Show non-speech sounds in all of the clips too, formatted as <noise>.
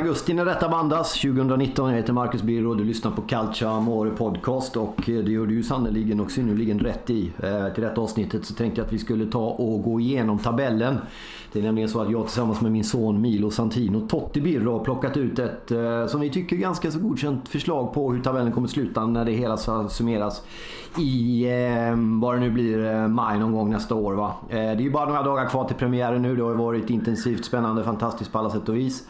Augusti när detta bandas. 2019. Jag heter Marcus Birro. och Du lyssnar på Calcia Amore Podcast och eh, det gör du ju sannerligen och synnerligen rätt i. Eh, till detta avsnittet så tänkte jag att vi skulle ta och gå igenom tabellen. Det är nämligen så att jag tillsammans med min son Milo Santino Totti Birro har plockat ut ett, eh, som vi tycker, ganska så godkänt förslag på hur tabellen kommer sluta när det hela ska summeras i, eh, vad det nu blir, eh, maj någon gång nästa år. Va? Eh, det är ju bara några dagar kvar till premiären nu. Det har varit intensivt, spännande, fantastiskt på alla sätt och vis.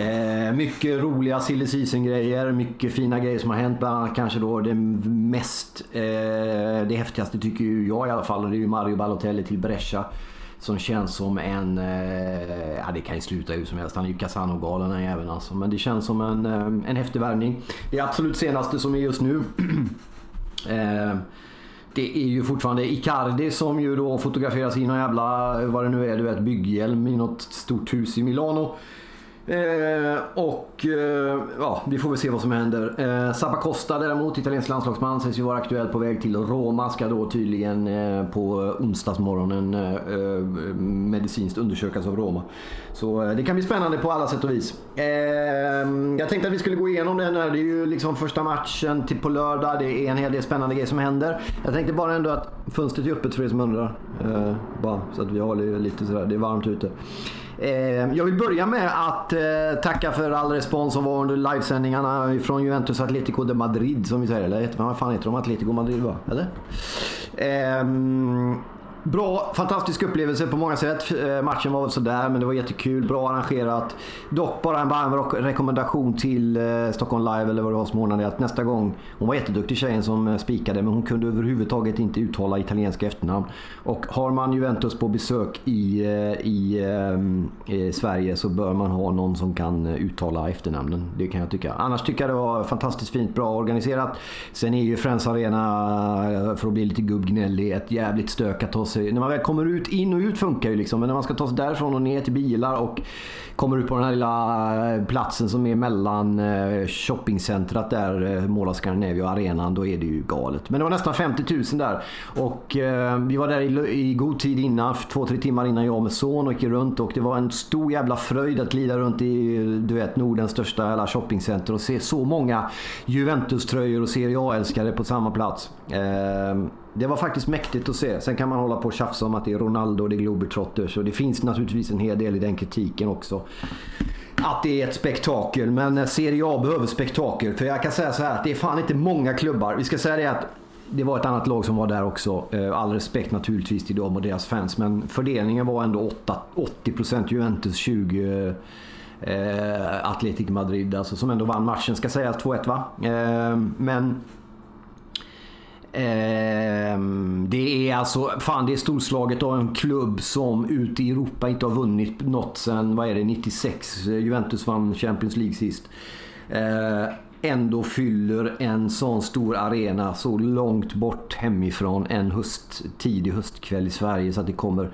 Eh, mycket roliga silly season grejer, mycket fina grejer som har hänt. Bland annat kanske då det mest, eh, det häftigaste tycker ju jag i alla fall. Och det är ju Mario Balotelli till Brescia. Som känns som en, eh, ja det kan ju sluta hur som helst. Han är ju Casano-galen den jäveln alltså. Men det känns som en, eh, en häftig värvning. Det absolut senaste som är just nu. <clears throat> eh, det är ju fortfarande Icardi som ju då fotograferas i någon jävla, vad det nu är, du vet bygghjälm i något stort hus i Milano. Eh, och eh, ja, vi får väl se vad som händer. Eh, Zappacosta däremot, italiensk landslagsman, sägs ju vara aktuell på väg till Roma. Ska då tydligen eh, på onsdagsmorgonen eh, eh, medicinskt undersökas av Roma. Så eh, det kan bli spännande på alla sätt och vis. Eh, jag tänkte att vi skulle gå igenom den här. Det är ju liksom första matchen till på lördag. Det är en hel del spännande grejer som händer. Jag tänkte bara ändå att fönstret är öppet för er som undrar. Eh, bara så att vi håller lite sådär. Det är varmt ute. Eh, jag vill börja med att eh, tacka för all respons som var under livesändningarna från Juventus Atletico de Madrid som vi säger. Eller vad fan heter de? Atletico Madrid va? Eller? Ehm, Bra, fantastisk upplevelse på många sätt. Eh, matchen var väl sådär, men det var jättekul. Bra arrangerat. Dock bara en varm rekommendation till eh, Stockholm Live, eller vad det var som ordnade det, att nästa gång... Hon var jätteduktig tjejen som eh, spikade, men hon kunde överhuvudtaget inte uttala italienska efternamn. Och har man Juventus på besök i, i, i Sverige så bör man ha någon som kan uttala efternamnen. Det kan jag tycka. Annars tycker jag det var fantastiskt fint, bra organiserat. Sen är ju Friends Arena, för att bli lite gubbgnällig, ett jävligt stök att ta sig... När man väl kommer ut, in och ut funkar ju liksom. Men när man ska ta sig därifrån och ner till bilar och kommer ut på den här lilla eh, platsen som är mellan shoppingcentret shoppingcentrat där, eh, Måla Scandinavia och arenan, då är det ju galet. Men det var nästan 50 000 där. Och vi var där i, god tid innan, två, tre timmar innan jag med son och gick runt och det var en stor jävla fröjd att glida runt i, du vet, Nordens största jävla shoppingcenter och se så många Juventus-tröjor och Serie A-älskare på samma plats. Ehm, det var faktiskt mäktigt att se. Sen kan man hålla på och tjafsa om att det är Ronaldo och det är Globetrotters och det finns naturligtvis en hel del i den kritiken också. Att det är ett spektakel, men eh, Serie A behöver spektakel. För jag kan säga så här att det är fan inte många klubbar. Vi ska säga det att det var ett annat lag som var där också. Eh, all respekt naturligtvis till dem och deras fans. Men fördelningen var ändå 8, 80% Juventus, 20 eh, eh Atletic Madrid. Alltså, som ändå vann matchen, ska sägas 2-1 va? Eh, men Ehm, det är alltså, fan det är storslaget av en klubb som ute i Europa inte har vunnit något sen, vad är det, 96? Juventus vann Champions League sist. Eh, ändå fyller en sån stor arena så långt bort hemifrån en höst, tidig höstkväll i Sverige så att det kommer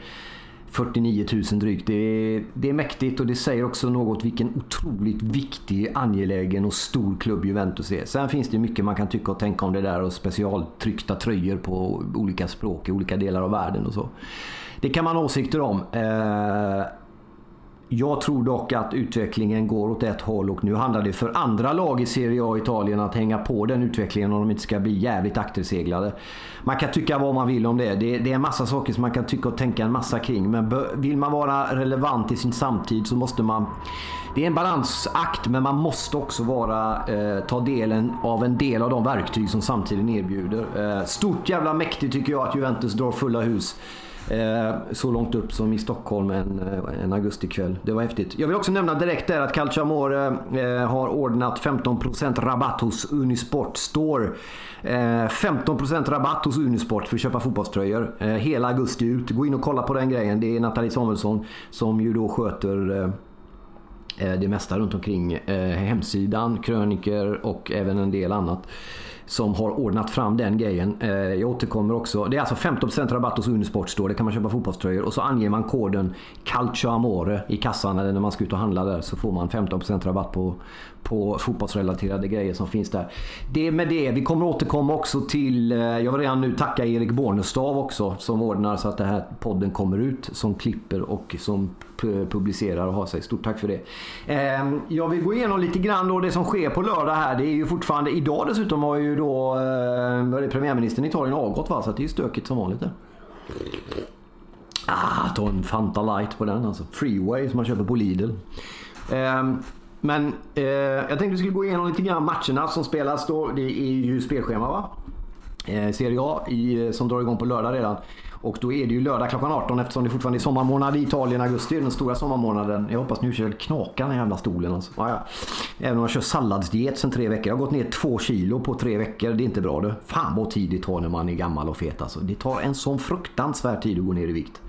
49 000 drygt. Det är, det är mäktigt och det säger också något vilken otroligt viktig, angelägen och stor klubb Juventus är. Sen finns det mycket man kan tycka och tänka om det där och specialtryckta tröjor på olika språk i olika delar av världen och så. Det kan man ha åsikter om. Eh, jag tror dock att utvecklingen går åt ett håll och nu handlar det för andra lag i Serie A Italien att hänga på den utvecklingen om de inte ska bli jävligt akterseglade. Man kan tycka vad man vill om det. Det, är en massa saker som man kan tycka och tänka en massa kring. Men vill man vara relevant i sin samtid så måste man... Det är en balansakt men man måste också vara, eh, ta delen av en del av de verktyg som samtiden erbjuder. Eh, stort jävla mäktigt tycker jag att Juventus drar fulla hus. Eh, så långt upp som i Stockholm en, eh, en augustikväll. Det var häftigt. Jag vill också nämna direkt där att Calcio Amore eh, har ordnat 15% rabatt hos Unisport Store. 15% rabatt hos Unisport för att köpa fotbollströjor. Hela augusti ut. Gå in och kolla på den grejen. Det är Nathalie Samuelsson som ju då sköter det mesta runt omkring hemsidan, kröniker och även en del annat som har ordnat fram den grejen. Eh, jag återkommer också. Det är alltså 15% rabatt hos Unisport Store. Det kan man köpa fotbollströjor och så anger man koden Calcio Amore i kassan eller när man ska ut och handla där så får man 15% rabatt på, på fotbollsrelaterade grejer som finns där. Det med det. Vi kommer återkomma också till, eh, jag vill redan nu tacka Erik Bornestav också som ordnar så att den här podden kommer ut. Som klipper och som publicerar och har sig. Stort tack för det. Ehm, jag vill gå igenom lite grann då det som sker på lördag här. Det är ju fortfarande, idag dessutom har ju då eh, premiärministern i Italien avgått va? Så det är ju stökigt som vanligt där. Ah, ta en Fanta light på den alltså. Freeway som man köper på Lidl. Ehm, men eh, jag tänkte vi skulle gå igenom lite grann matcherna som spelas då. Det är ju spelschema va? Eh, Serie A i, eh, som drar igång på lördag redan. Och då är det ju lördag klockan 18 eftersom det fortfarande är sommarmånad i Italien. Augusti är den stora sommarmånaden. Jag hoppas nu kör knaka den här jävla stolen alltså. Ah, ja. Även om jag kör salladsdiet sen tre veckor. Jag har gått ner två kilo på tre veckor. Det är inte bra du. Fan vad tid det tar när man är gammal och fet alltså. Det tar en sån fruktansvärd tid att gå ner i vikt.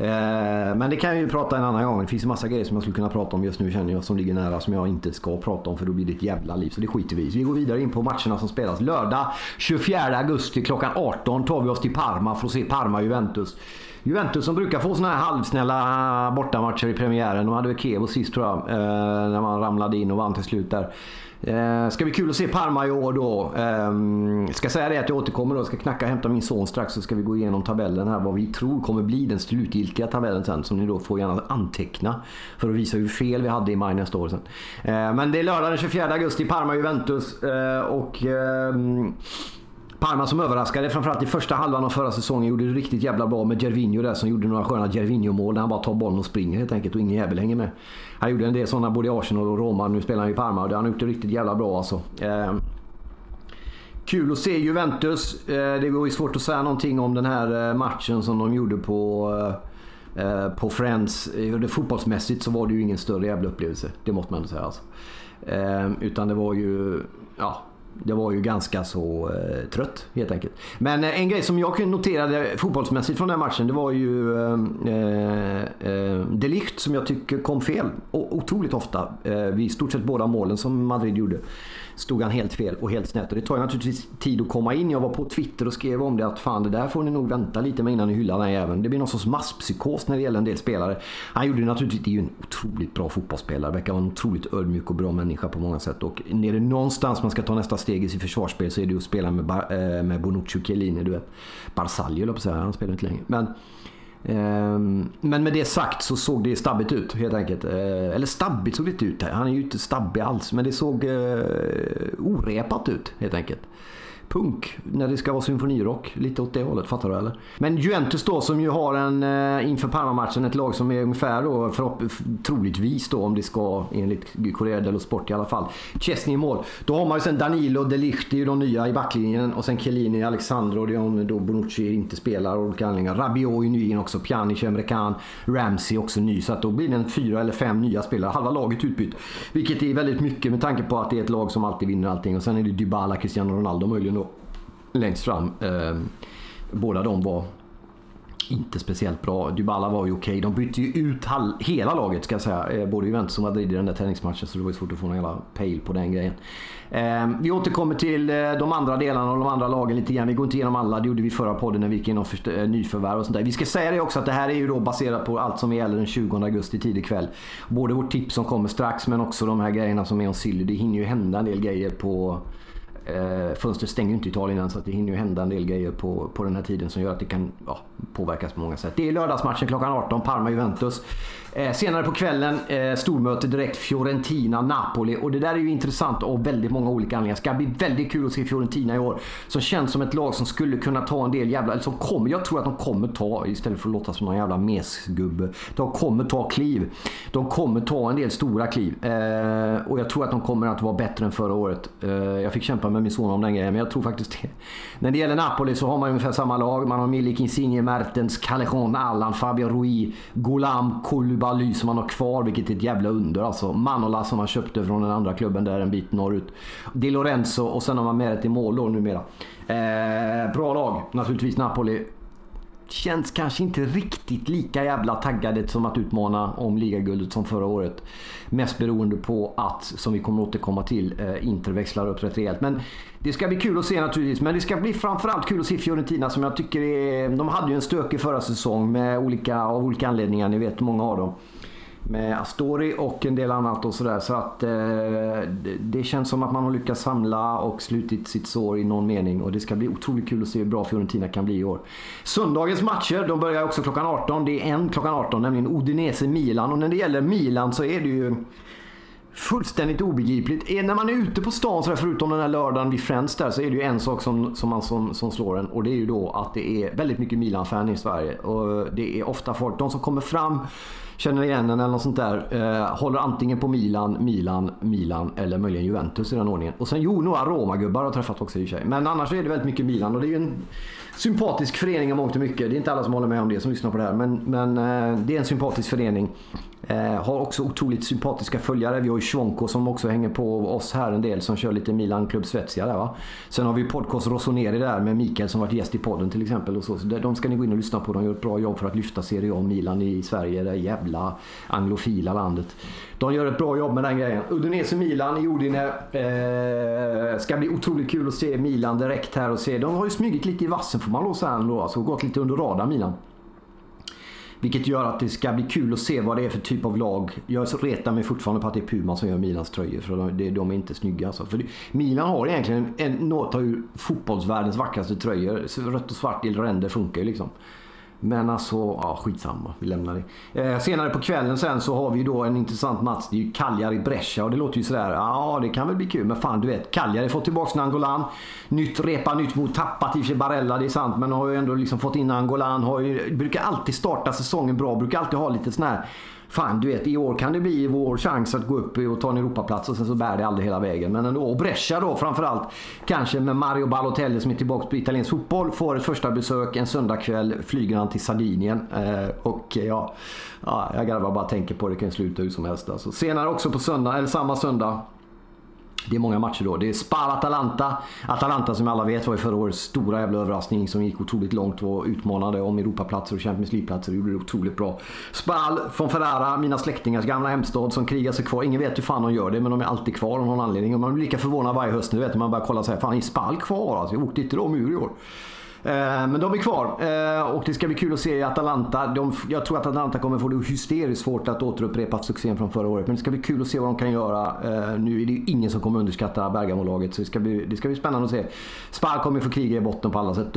Eh, men det kan jag ju prata en annan gång. Det finns en massa grejer som jag skulle kunna prata om just nu känner jag som ligger nära som jag inte ska prata om för då blir det ett jävla liv. Så det skiter vi i. Vi går vidare in på matcherna som spelas. Lördag 24 augusti klockan 18 tar vi oss till Parma för att se Parma-Juventus. Juventus som brukar få såna här halvsnälla bortamatcher i premiären. De hade väl Kevo sist tror jag. Eh, när man ramlade in och vann till slut där. Eh, ska bli kul att se Parma i år då. Eh, ska säga det att jag återkommer då. Ska knacka och hämta min son strax så ska vi gå igenom tabellen här. Vad vi tror kommer bli den slutgiltiga tabellen sen. Som ni då får gärna anteckna. För att visa hur fel vi hade i maj nästa år sen. Eh, men det är lördag den 24 augusti. Parma-Juventus. Eh, och... Ehm, Parma som överraskade, framförallt i första halvan av förra säsongen, gjorde det riktigt jävla bra med Gervinho där som gjorde några sköna Gervinho-mål när han bara tar bollen och springer helt enkelt och ingen jävel hänger med. Han gjorde en del sådana både i Arsenal och Roma. Nu spelar han i Parma och han har gjort det riktigt jävla bra alltså. Eh, kul att se Juventus. Eh, det var ju svårt att säga någonting om den här eh, matchen som de gjorde på eh, eh på Friends. Eh, fotbollsmässigt så var det ju ingen större jävla upplevelse. Det måste man ändå säga alltså. Eh, utan det var ju... Ja, det var ju ganska så eh, trött helt enkelt. Men eh, en grej som jag noterade fotbollsmässigt från den matchen det var ju eh, eh, eh som jag tycker kom fel. O otroligt ofta eh, vid i stort sett båda målen som Madrid gjorde stod han helt fel och helt snett. Och det tar ju naturligtvis tid att komma in. Jag var på Twitter och skrev om det att fan det där får ni nog vänta lite med innan ni hyllar den här jäveln. Det blir någon sorts masspsykos när det gäller en del spelare. Han gjorde det naturligtvis, det är ju en otroligt bra fotbollsspelare. Verkar vara en otroligt ödmjuk och bra människa på många sätt. Och är det någonstans man ska ta nästa steg i försvarsspel så är det att spela med, eh, med Bonucci och Chiellini. Du vet. Barzagli på att säga, han spelar inte längre. Men, ehm, men med det sagt så såg det stabbigt ut helt enkelt. Eh, eller stabbigt såg det inte ut. Han är ju inte stabbig alls. Men det såg eh, orepat ut helt enkelt punk när det ska vara symfonirock. Lite åt det hållet, fattar du eller? Men Juventus då som ju har en eh, inför Parma-matchen ett lag som är ungefär då troligtvis då om det ska enligt Corriere dello Sport i alla fall. Chesney i mål. Då har man ju sen Danilo, De Ligt, det är ju de nya i backlinjen och sen Chiellini, Alexandro, det är om då Bonucci inte spelar av olika anledningar. Rabiot är ny in också, Pjanic, Emre Can, Ramsey också ny. Så att då blir det en fyra eller fem nya spelare. Halva laget utbytt. Vilket är väldigt mycket med tanke på att det är ett lag som alltid vinner allting. Och sen är det Dybala, Cristiano Ronaldo möjligen längst fram. Eh, båda de var inte speciellt bra. Dybala var ju okej. De bytte ju ut hela laget ska jag säga. Eh, både Juventus och Madrid i den där träningsmatchen så det var ju svårt att få någon jävla pejl på den grejen. Eh, vi återkommer till eh, de andra delarna och de andra lagen lite grann. Vi går inte igenom alla. Det gjorde vi förra podden när vi gick igenom eh, nyförvärv och sånt där. Vi ska säga det också att det här är ju då baserat på allt som gäller den 20 augusti tidig kväll. Både vårt tips som kommer strax men också de här grejerna som är om Silly. Det hinner ju hända en del grejer på Eh, fönstret stänger ju inte Italien än så att det hinner ju hända en del grejer på, på den här tiden som gör att det kan ja, påverkas på många sätt. Det är lördagsmatchen klockan 18, Parma-Juventus. Eh, senare på kvällen eh, stormöte direkt Fiorentina-Napoli. Och det där är ju intressant av väldigt många olika anledningar. Det ska bli väldigt kul att se Fiorentina i år. Som känns som ett lag som skulle kunna ta en del jävla... Eller som kommer, jag tror att de kommer ta, istället för att låta som någon jävla mesgubbe. De kommer ta kliv. De kommer ta en del stora kliv. Eh, och jag tror att de kommer att vara bättre än förra året. Eh, jag fick kämpa med min son om den grejen, men jag tror faktiskt det. När det gäller Napoli så har man ungefär samma lag. Man har Milik, Insigne, Mertens, Callejon, Allan, Fabio Rui, Golam, Koulibaly som man har kvar, vilket är ett jävla under. Alltså Manola som man köpte från den andra klubben där en bit norrut. Di Lorenzo och sen har man med det till mål då numera. Eh, bra lag naturligtvis Napoli känns kanske inte riktigt lika jävla taggade som att utmana om ligaguldet som förra året. Mest beroende på att, som vi kommer återkomma till, eh, Inter växlar upp rätt rejält. Men det ska bli kul att se naturligtvis. Men det ska bli framförallt kul att se Fiorentina som jag tycker är... De hade ju en stökig förra säsong med olika, av olika anledningar. Ni vet många av dem med Astori och en del annat och sådär. Så att eh, det känns som att man har lyckats samla och slutit sitt sår i någon mening. Och det ska bli otroligt kul att se hur bra Fiorentina kan bli i år. Söndagens matcher, de börjar också klockan 18. Det är en klockan 18, nämligen Odinese-Milan. Och när det gäller Milan så är det ju fullständigt obegripligt. När man är ute på stan, så där, förutom den här lördagen vid Friends där, så är det ju en sak som, som, man, som, som slår en. Och det är ju då att det är väldigt mycket Milan-fan i Sverige. Och det är ofta folk, de som kommer fram känner igen den eller något sånt där. Eh, håller antingen på Milan, Milan, Milan eller möjligen Juventus i den ordningen. Och sen jo, några Roma-gubbar har träffat också i och för sig. Men annars är det väldigt mycket Milan och det är ju en sympatisk förening i mångt och mycket. Det är inte alla som håller med om det som lyssnar på det här. Men, men eh, det är en sympatisk förening. Eh, har också otroligt sympatiska följare. Vi har ju Svonko som också hänger på oss här en del som kör lite Milan Club Svezia där va. Sen har vi podcast Rossoneri där med Mikael som varit gäst i podden till exempel. Och så. så de ska ni gå in och lyssna på. De gör ett bra jobb för att lyfta Serie A och Milan i Sverige. Det jävla anglofila landet. De gör ett bra jobb med den grejen. Udinese Milan i Udine. Eh, ska bli otroligt kul att se Milan direkt här och se. De har ju smugit lite i vassen får man lov säga ändå. Alltså gått lite under radarn Milan. Vilket gör att det ska bli kul att se vad det är för typ av lag. Jag retar mig fortfarande på att det är Puma som gör Milans tröjor. För de, de är inte snygga. Alltså. För Milan har egentligen en, något av fotbollsvärldens vackraste tröjor. Rött och svart i ränder funkar ju liksom. Men alltså, ja skitsamma. Vi lämnar det. Eh, senare på kvällen sen så har vi ju då en intressant match. Det är ju Cagliari Brescia och det låter ju sådär, ja det kan väl bli kul. Men fan du vet, Cagliari fått tillbaka Nangolan. Nytt repa, nytt mot tappat i och för sig Barella, det är sant. Men har ju ändå liksom fått in Angolan. Har ju, brukar alltid starta säsongen bra. Brukar alltid ha lite sån här fan du vet i år kan det bli vår chans att gå upp och ta en Europaplats och sen så bär det aldrig hela vägen. Men ändå. Och Brescia då framförallt. Kanske med Mario Balotelli som är tillbaka på italiensk fotboll. Får ett första besök en söndagkväll. Flyger han till Sardinien. Eh, och eh, ja, ja, jag garvar bara tänker på det. Det kan sluta hur som helst. Alltså. Senare också på söndag, eller samma söndag. Det är många matcher då. Det är Spal-Atalanta. Atalanta som alla vet var ju förra årets stora jävla överraskning som gick otroligt långt och utmanade om Europaplatser och Champions League-platser. och gjorde det otroligt bra. Spal från Ferrara, mina släktingars gamla hemstad som krigar sig kvar. Ingen vet hur fan de gör det men de är alltid kvar av någon anledning. Och man blir lika förvånad varje höst. Nu vet man börjar kolla så här, fan är Spal kvar? Alltså, jag åkte inte de ur i år. Eh, men de är kvar eh, och det ska bli kul att se i Atalanta. De, jag tror att Atalanta kommer få det hysteriskt svårt att återupprepa succén från förra året. Men det ska bli kul att se vad de kan göra. Eh, nu är det ju ingen som kommer underskatta Bergamo-laget så det ska, bli, det ska bli spännande att se. Spal kommer få kriga i botten på alla sätt.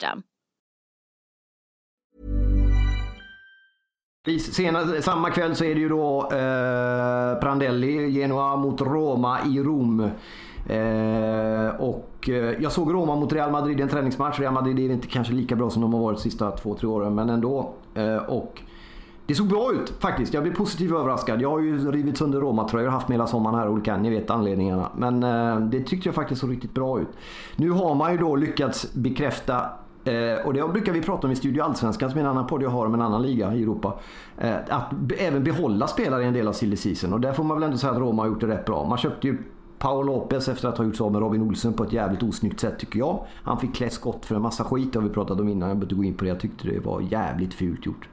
Senare, samma kväll så är det ju då eh, Prandelli, Genoa mot Roma i Rom. Eh, och eh, jag såg Roma mot Real Madrid i en träningsmatch. Real Madrid är inte kanske lika bra som de har varit de sista två, tre åren, men ändå. Eh, och det såg bra ut faktiskt. Jag blev positivt överraskad. Jag har ju rivit sönder Roma-tröjor och haft med hela sommaren här olika. Ni vet anledningarna. Men eh, det tyckte jag faktiskt såg riktigt bra ut. Nu har man ju då lyckats bekräfta Eh, och det brukar vi prata om i Studio Allsvenskan som är en annan podd jag har om en annan liga i Europa. Eh, att be även behålla spelare i en del av silly season. Och där får man väl ändå säga att Roma har gjort det rätt bra. Man köpte ju Paul Lopez efter att ha gjort sig av med Robin Olsen på ett jävligt osnyggt sätt tycker jag. Han fick klä skott för en massa skit, det har vi pratat om innan. Jag behöver inte gå in på det. Jag tyckte det var jävligt fult gjort.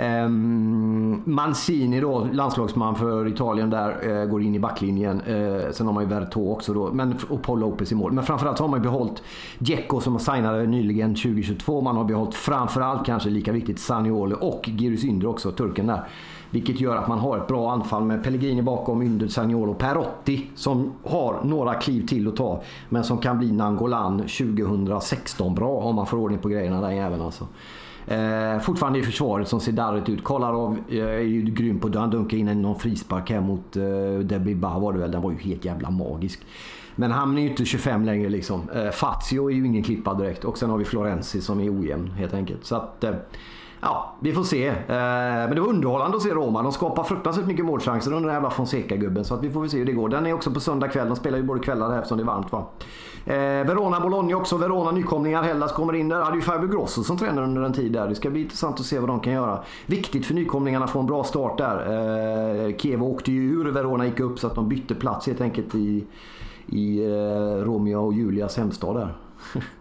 Ehm, Mancini då, landslagsman för Italien där, eh, går in i backlinjen. Eh, sen har man ju Vertå också då, men, och Paul Lopez i mål. Men framförallt så har man ju behållit Dzeko som signade nyligen 2022. Man har behållit framförallt kanske lika viktigt Saniole och Gyrus Yndre också, turken där. Vilket gör att man har ett bra anfall med Pellegrini bakom, Ynder, Sagnolo, Perotti som har några kliv till att ta. Men som kan bli Nangolan 2016 bra om man får ordning på grejerna där även alltså. Eh, fortfarande i försvaret som ser darrigt ut. Kolarov eh, är ju grym på att Han dunkar in någon frispark här mot eh, Debiba var det väl. Den var ju helt jävla magisk. Men han är ju inte 25 längre liksom. Eh, Fazio är ju ingen klippa direkt. Och sen har vi Florenzi som är ojämn helt enkelt. Så att... Eh, Ja, vi får se. Eh, men det var underhållande att se Roma. De skapar fruktansvärt mycket målchanser under den jävla Fonseca-gubben. Så att vi får väl se hur det går. Den är också på söndag kväll. De spelar ju både kvällar här eftersom det är varmt va. Eh, Verona Bologna också. Verona nykomlingar. Hellas kommer in där. Hade ju Fabio Grosso som tränare under en tid där. Det ska bli intressant att se vad de kan göra. Viktigt för nykomlingarna att få en bra start där. Eh, Kiev åkte ju ur. Verona gick upp så att de bytte plats helt enkelt i, i Romeo och Julias hemstad där. <laughs>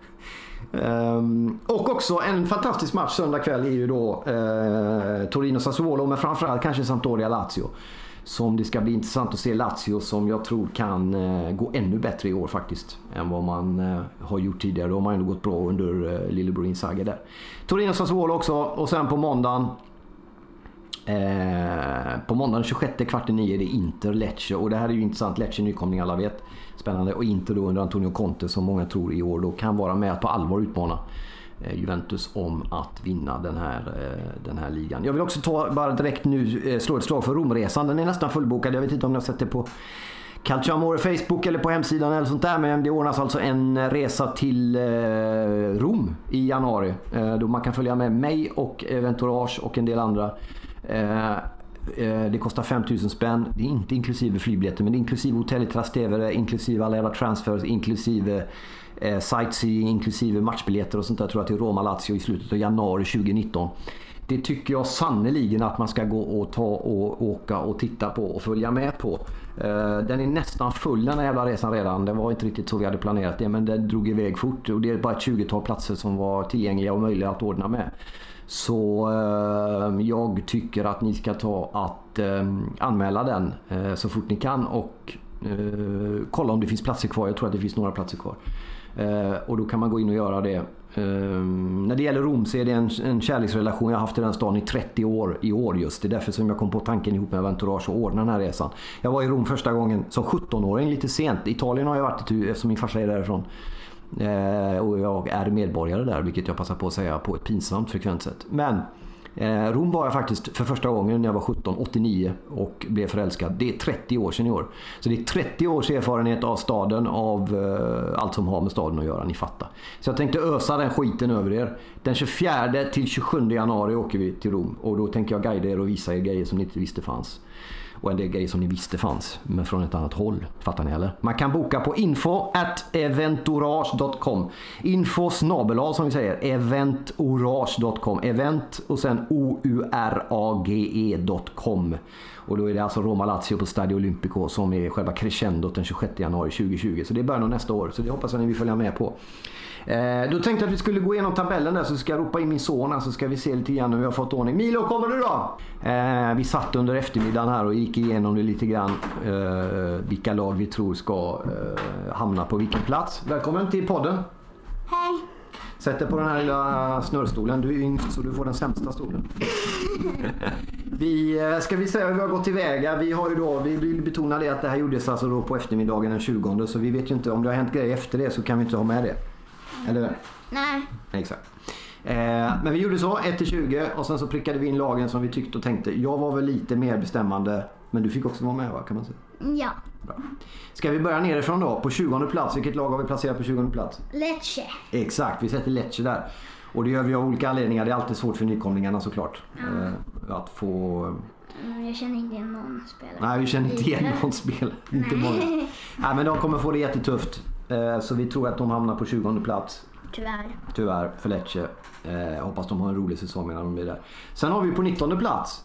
Um, och också en fantastisk match söndag kväll är ju då eh, uh, Torino-Sassuolo men framförallt kanske Sampdoria-Lazio. Som det ska bli intressant att se Lazio som jag tror kan uh, gå ännu bättre i år faktiskt. Än vad man uh, har gjort tidigare. De har ändå gått bra under uh, lillebror Inzaghi där. Torino-Sassuolo också och sen på måndagen Eh, på måndagen 26 kvart i nio är det Inter Lecce och det här är ju intressant. Lecce nykomling alla vet. Spännande. Och Inter då under Antonio Conte som många tror i år då kan vara med att på allvar utmana eh, Juventus om att vinna den här, eh, den här ligan. Jag vill också ta, bara direkt nu eh, slå ett slag för Romresan. Den är nästan fullbokad. Jag vet inte om ni har sett det på Calciamore Facebook eller på hemsidan eller sånt där. Men det ordnas alltså en resa till eh, Rom i januari. Eh, då man kan följa med mig och Ventourage och en del andra Eh, eh, det kostar 5000 spänn. Det är inte inklusive flygbiljetter men det är inklusive hotell i Trastevere, inklusive alla jävla transfers, inklusive eh, sightseeing, inklusive matchbiljetter och sånt där tror jag till Roma-Lazio i slutet av januari 2019. Det tycker jag sannoliken att man ska gå och ta och åka och titta på och följa med på. Eh, den är nästan full den här jävla resan redan. Det var inte riktigt så vi hade planerat det men den drog iväg fort och det är bara ett 20-tal platser som var tillgängliga och möjliga att ordna med. Så eh, jag tycker att ni ska ta att eh, anmäla den eh, så fort ni kan och eh, kolla om det finns platser kvar. Jag tror att det finns några platser kvar. Eh, och då kan man gå in och göra det. Eh, när det gäller Rom så är det en, en kärleksrelation. Jag har haft i den staden i 30 år i år just. Det är därför som jag kom på tanken ihop med Venturage att ordna den här resan. Jag var i Rom första gången som 17-åring lite sent. Italien har jag varit i eftersom min farsa är därifrån. Eh, och jag är medborgare där, vilket jag passar på att säga på ett pinsamt frekvent sätt. Men Eh, Rom var jag faktiskt för första gången när jag var 17, 89 och blev förälskad. Det är 30 år sedan i år. Så det är 30 års erfarenhet av staden, av eh, allt som har med staden att göra, ni fattar. Så jag tänkte ösa den skiten över er. Den 24 till 27 januari åker vi till Rom och då tänker jag guida er och visa er grejer som ni inte visste fanns. Och en del grejer som ni visste fanns, men från ett annat håll. Fattar ni eller? Man kan boka på info at eventourage.com. Info snabel som vi säger, eventourage.com. Event och sen o-u-r-a-g-e.com. Och då är det alltså Roma Lazio på Stadio Olimpico som är själva crescendot den 26 januari 2020. Så det är början av nästa år. Så det hoppas jag ni vill följa med på. Eh, då tänkte jag att vi skulle gå igenom tabellen där så ska jag ropa in min son här så ska vi se lite grann hur vi har fått ordning. Milo, kommer du då? Eh, vi satt under eftermiddagen här och gick igenom det lite grann. Eh, vilka lag vi tror ska eh, hamna på vilken plats. Välkommen till podden. Hej. Sätt dig på den här lilla snurrstolen. Du är yngst så du får den sämsta stolen. vi, eh, ska vi säga hur vi har gått tillväga? Vi, har ju då, vi vill betona det att det här gjordes alltså då på eftermiddagen den 20 så vi vet ju inte om det har hänt grejer efter det så kan vi inte ha med det. Eller? Nej. Exakt. Eh, men vi gjorde så, 1 till 20 och sen så prickade vi in lagen som vi tyckte och tänkte. Jag var väl lite mer bestämmande men du fick också vara med va, kan man säga? Ja. Bra. Ska vi börja nerifrån då? På 20 plats, vilket lag har vi placerat på 20 plats? Lecce. Exakt, vi sätter Lecce där. Och det gör vi av olika anledningar. Det är alltid svårt för nykomlingarna såklart. Eh, att få... Mm, Jag känner inte igen någon spelare. Nej, vi känner inte igen någon spel. <laughs> Inte många. Nej, men de kommer få det jättetufft. Eh, så vi tror att de hamnar på 20 plats. Tyvärr. Tyvärr för Lecce. Eh, hoppas de har en rolig säsong medan de är där. Sen har vi på 19 plats.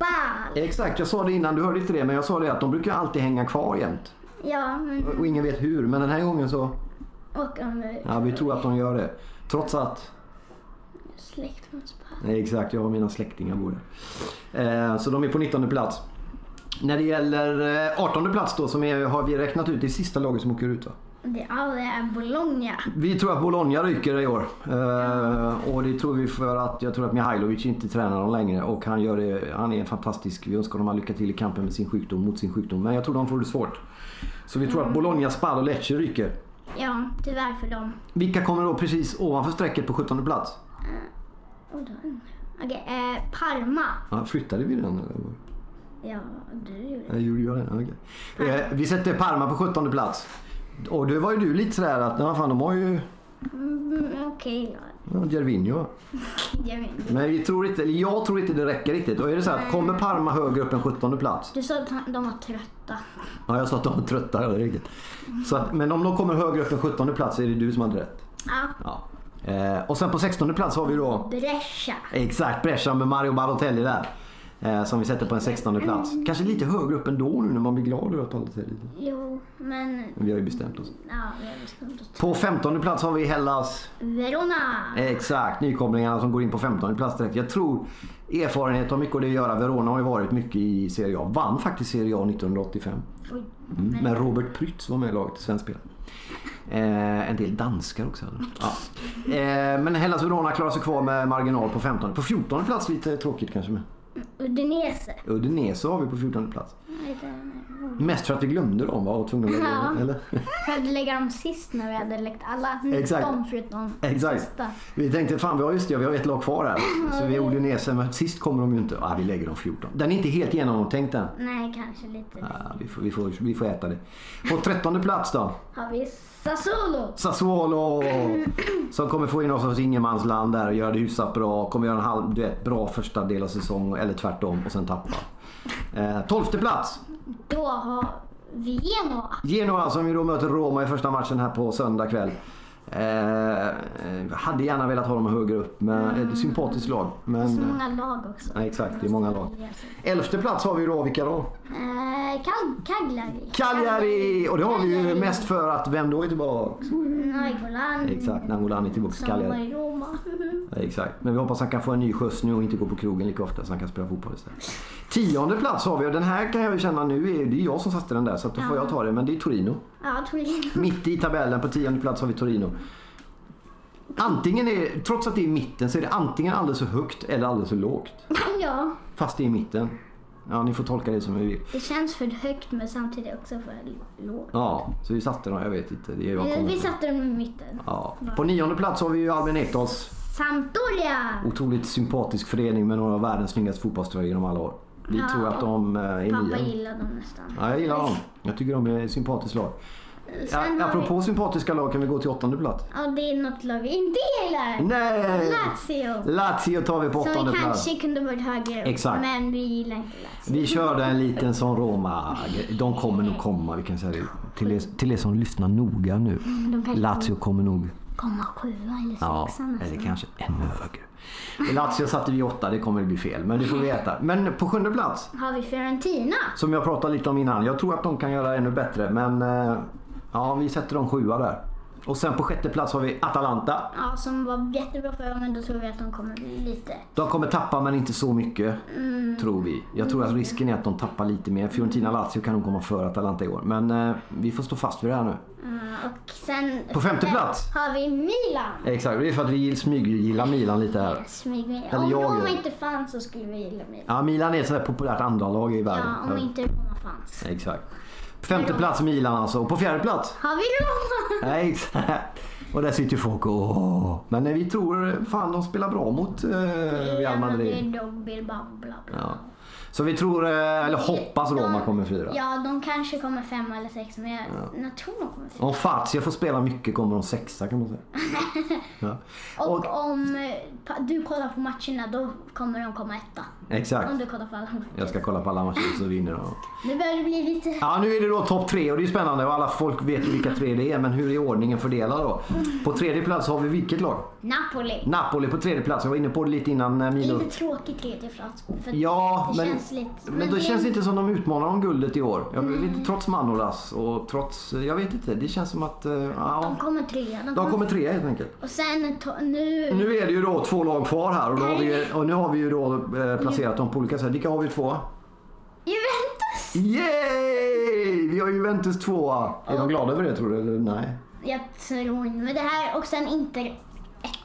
Spal. Exakt, jag sa det innan, du hörde inte det, men jag sa det att de brukar alltid hänga kvar jämt. Ja, men Och ingen vet hur, men den här gången så... åker de ut. Ja, vi tror att de gör det. Trots att... Släkt från Spal. Nej, exakt, jag och mina släktingar bor där. Eh, så de är på 19 plats. När det gäller eh, 18 plats då, som är, har vi räknat ut det sista laget som åker ut va? Det, ja, det är Bologna. Vi tror att Bologna ryker i år. Eh, och det tror vi för att jag tror att Mihailovic inte tränar dem längre. Och han, gör det, han är fantastisk. Vi önskar all lycka till i kampen med sin sjukdom, mot sin sjukdom. Men jag tror de får det svårt. Så vi tror att Bologna, Spal och Lecce ryker. Ja, tyvärr för dem. Vilka kommer då precis ovanför strecket på 17 plats? Då, Okej, eh, Parma. Ja, flyttade vi den eller? Ja, du gjorde Jag gjorde jag det? Okej. Eh, vi sätter Parma på 17 plats. Och det var ju du lite sådär att, ja, fan de har ju mm, Okej då. ja, Gervinho. <laughs> Men vi tror inte, jag tror inte det räcker riktigt. Och är det så att kommer Parma högre upp än 17 plats? Du sa att de var trötta. Ja, jag sa att de var trötta. Ja, det är riktigt. Så att, men om de kommer högre upp än 17 plats så är det du som hade rätt. Ja. Ja. Eh, och sen på 16 plats har vi då Brescia. exakt Brescia med Mario Balotelli där. Eh, som vi sätter på en 16 plats. Kanske lite högre upp ändå nu när man blir glad över att Balotelli. Jo, men... Men vi har ju bestämt oss. Ja, vi har bestämt oss. På 15 plats har vi Hellas. Verona. Exakt, nykomlingarna som går in på 15 plats direkt. Jag tror erfarenhet har mycket att göra. Verona har ju varit mycket i Serie A. Vann faktiskt Serie A 1985. Oj. Mm. Men Robert Prytz var med i laget, svensk spelare. Eh, en del danskar också. Ja. Eh, men Hellas Verona klarar sig kvar med marginal på 15. På 14 plats lite tråkigt kanske. Med. Udinese. Udinese har vi på 14 plats. Mest för att vi glömde dem va? Och tvungna att lägga dem, Ja. eller? <laughs> Jag hade lägga dem sist när vi hade läckt alla. Exakt. 19 förutom Exakt. sista. Vi tänkte fan vi har just det, vi har ett lag kvar här. Så vi är Udinese, men sist kommer de ju inte. Ah, vi lägger dem 14. Den är inte helt genomtänkt än. Nej, kanske lite. Ah, vi, får, vi, får, vi får äta det. På 13 plats då. Har vi Sassuolo. Sassuolo <clears throat> som kommer få in oss hos ingenmansland där och göra det hyfsat bra. Kommer göra en halv, du vet, bra första del av säsong eller tvärtom och sen tappa. Eh, tolfte plats. Då har vi Genoa. Genoa som ju då möter Roma i första matchen här på söndag kväll. Eh, eh, hade gärna velat ha dem högre upp men ett sympatiskt lag. Så Men, många lag också. Ja, exakt, det är många lag. elfte plats har vi då, vilka då? Eh, Cagliari. Cagliari! Och det har vi ju mest för att, vem då är tillbaka? Nainggolan. Exakt, Nangolan är tillbaka i Cagliari. i Roma. Exakt, men vi hoppas han kan få en ny skjuts nu och inte gå på krogen lika ofta så han kan spela fotboll istället. Tionde plats har vi och den här kan jag ju känna nu, är, det är jag som satte den där så då får jag ta det, men det är Torino. Ja, Torino. Mitt i tabellen på tionde plats har vi Torino. Antingen är, trots att det är i mitten så är det antingen alldeles för högt eller alldeles för lågt. <laughs> Ja, Fast det är i mitten. Ja, ni får tolka det som ni vill. det känns för högt men samtidigt också för lågt. Ja, så vi satte dem, jag vet inte. Det är jag Eh, Vi satte dem i mitten. Ja. På nionde plats har vi ju Albin Ekdals Sampdoria! Otroligt sympatisk förening med några av världens snyggaste fotbollströjor genom alla år. Vi Ja, tror att de eh, är Pappa nya. gillar dem nästan. Ja, jag gillar dem. Jag tycker de är ett sympatiskt lag. Sen apropå sympatiska lag kan vi gå till åttonde plats. vi, ja, det är något lag vi inte gillar. Nej! Lazio. Lazio tar vi på Som åttonde vi plats. kanske kunde varit högre Exakt. Men vi gillar inte Lazio. Vi körde en liten sån Roma. De kommer nog komma, vi kan säga det. Till er, till er som lyssnar noga nu. Kanske Lazio kommer nog, komma sjua eller ja, sexa nästan. eller kanske ännu högre. Lazio satte vi åtta, det kommer bli fel. Men det får vi veta. Men på sjunde plats, Har vi Fiorentina? som jag pratade lite om innan. Jag tror att de kan göra ännu bättre. Men eh, ja, vi sätter dem sjua där. Och sen på sjätte plats har vi Atalanta. Ja, som var jättebra förra men då tror vi att de kommer lite... De kommer tappa men inte så mycket. Mm. Tror vi. Jag tror att risken är att de tappar lite mer. Fiorentina Lazio kan nog komma före Atalanta i år. Men eh, vi får stå fast vid det här nu. Ja, och sen... På femte plats. Har vi Milan. Exakt, det är för att vi smyggillar Milan lite här. Smyg. Eller Om jag Roma inte fanns så skulle vi gilla Milan. Ja, Milan är ett sådär populärt andra lag i världen. Ja, om inte Roma fanns. Exakt. Femte plats Milan alltså. Och på fjärde plats? Har vi Roma? Nej, exakt. Och där sitter ju folk och åh. Men eh, vi tror fan de spelar bra mot eh, Real Madrid. Ja. Så vi tror, eh, eller hoppas Roma kommer fyra. Ja, de kanske kommer femma eller sexa men jag, jag tror de kommer fyra. Om Fazio får spela mycket kommer de sexa kan man säga. <laughs> Ja. Och, om eh, du kollar på matcherna då kommer de komma etta. Exakt. Om du kollar på alla matcher. Jag ska kolla på alla matcher så vinner de. Nu börjar det bli lite... Ja, nu är det då topp tre och det är spännande och alla folk vet vilka tre det är. Men hur är ordningen fördelad då? På tredje plats har vi vilket lag? Napoli. Napoli på tredje plats. Jag var inne på det lite innan eh, Milo. Lite tråkig tredje plats. Ja, men, känns lite... men, det känns inte som de utmanar om guldet i år. Jag Mm. trots Manolas och trots... Jag vet inte. Det känns som att... eh, De kommer trea. De de kommer... trea helt enkelt. Och sen nu... Nu är det ju då två lag kvar här och, då har vi, och nu har vi ju då eh, placerat dem på olika sätt. Vilka har vi två? Juventus! Yay! Vi har Juventus tvåa. Är de glada över det tror du? Eller nej? Jag tror inte... Men det här och sen inte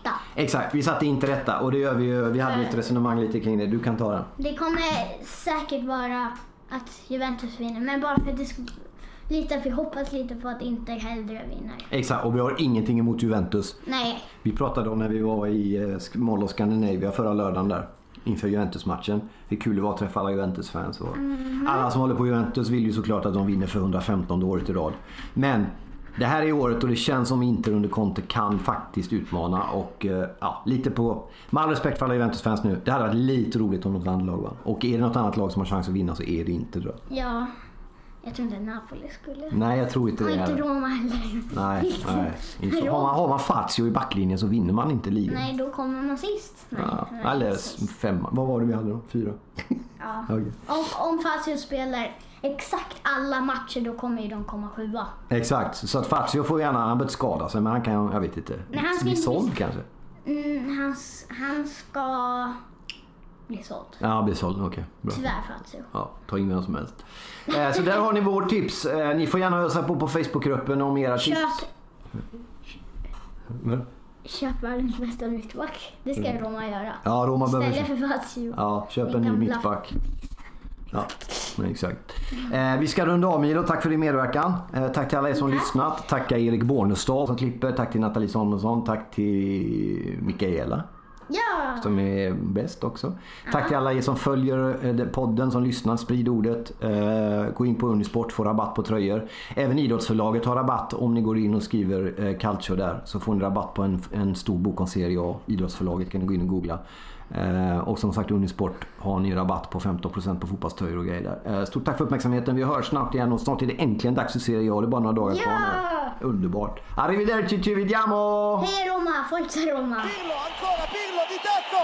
etta. Exakt, vi satte inte rätta och det gör vi ju. Vi hade ett resonemang lite kring det. Du kan ta den. Det kommer säkert vara att Juventus vinner. Men bara för att det ska... Lite, vi hoppas lite på att Inter hellre vinner. Exakt, och vi har ingenting emot Juventus. Nej, Vi pratade om när vi var i eh, Mall of Scandinavia förra lördagen där. Inför Juventus-matchen. Hur kul det var att träffa alla Juventus-fans. Och Alla som håller på Juventus vill ju såklart att de vinner för 115 året i rad. Men det här är året och det känns som Inter under Conte kan faktiskt utmana. Och eh, ja, lite på... Med all respekt för alla Juventus-fans nu. Det hade varit lite roligt om något annat lag vann. Och är det något annat lag som har chans att vinna så är det Inter då. ja. Jag tror inte Napoli skulle. Nej, jag tror inte Och det inte heller. Roma heller. Nej, <laughs> nej. Inte. Har, man, har man Fazio i backlinjen så vinner man inte ligan. Nej, då kommer man sist. Nej, Ja, nej, eller precis. fem. Vad var det vi hade då? Fyra? Ja. <laughs> Okej. Om, om Fazio spelar exakt alla matcher då kommer ju de komma sjua. Exakt, så att Fazio får gärna, han behöver inte skada sig men han kan, jag vet inte. Nej, han ska bli inte såld kanske? Mm, han, han ska bli såld. Ja, bli såld, okej. bra. Tyvärr Fazio. Ja, ta in vem som helst. Eh, så där har ni vårt tips. Eh, ni får gärna ösa på på Facebookgruppen om era tips. Köp, Men- köp världens bästa mittback. Det ska Roma göra. Ja, Roma behöver... Istället för Fazio. Ja, köp en ny mittback. Ja, men exakt. Eh, vi ska runda av Milo. Tack för din medverkan. Eh, tack till alla er som lyssnat. Tacka Erik Bornestad som klipper. Tack till Nathalie Samuelsson. Tack till Mikaela. Ja! som är bäst också. Tack till alla er som följer eh, podden, som lyssnar. Sprid ordet. Eh, Gå in på Unisport, få rabatt på tröjor. Även Idrottsförlaget har rabatt om ni går in och skriver eh, Calcio där. Så får ni rabatt på en, en stor bok om Serie A. Idrottsförlaget kan ni gå in och googla. Och som sagt Unisport har ni rabatt på 15% på fotbollströjor och grejer där. Stort tack för uppmärksamheten. Vi hörs snart igen och snart är det äntligen dags för Serie A. Det är bara några dagar kvar nu. Underbart. Arrivederci, ci vediamo! Hej Roma! Forza Roma! Pirlo, ancora Pirlo di tacco,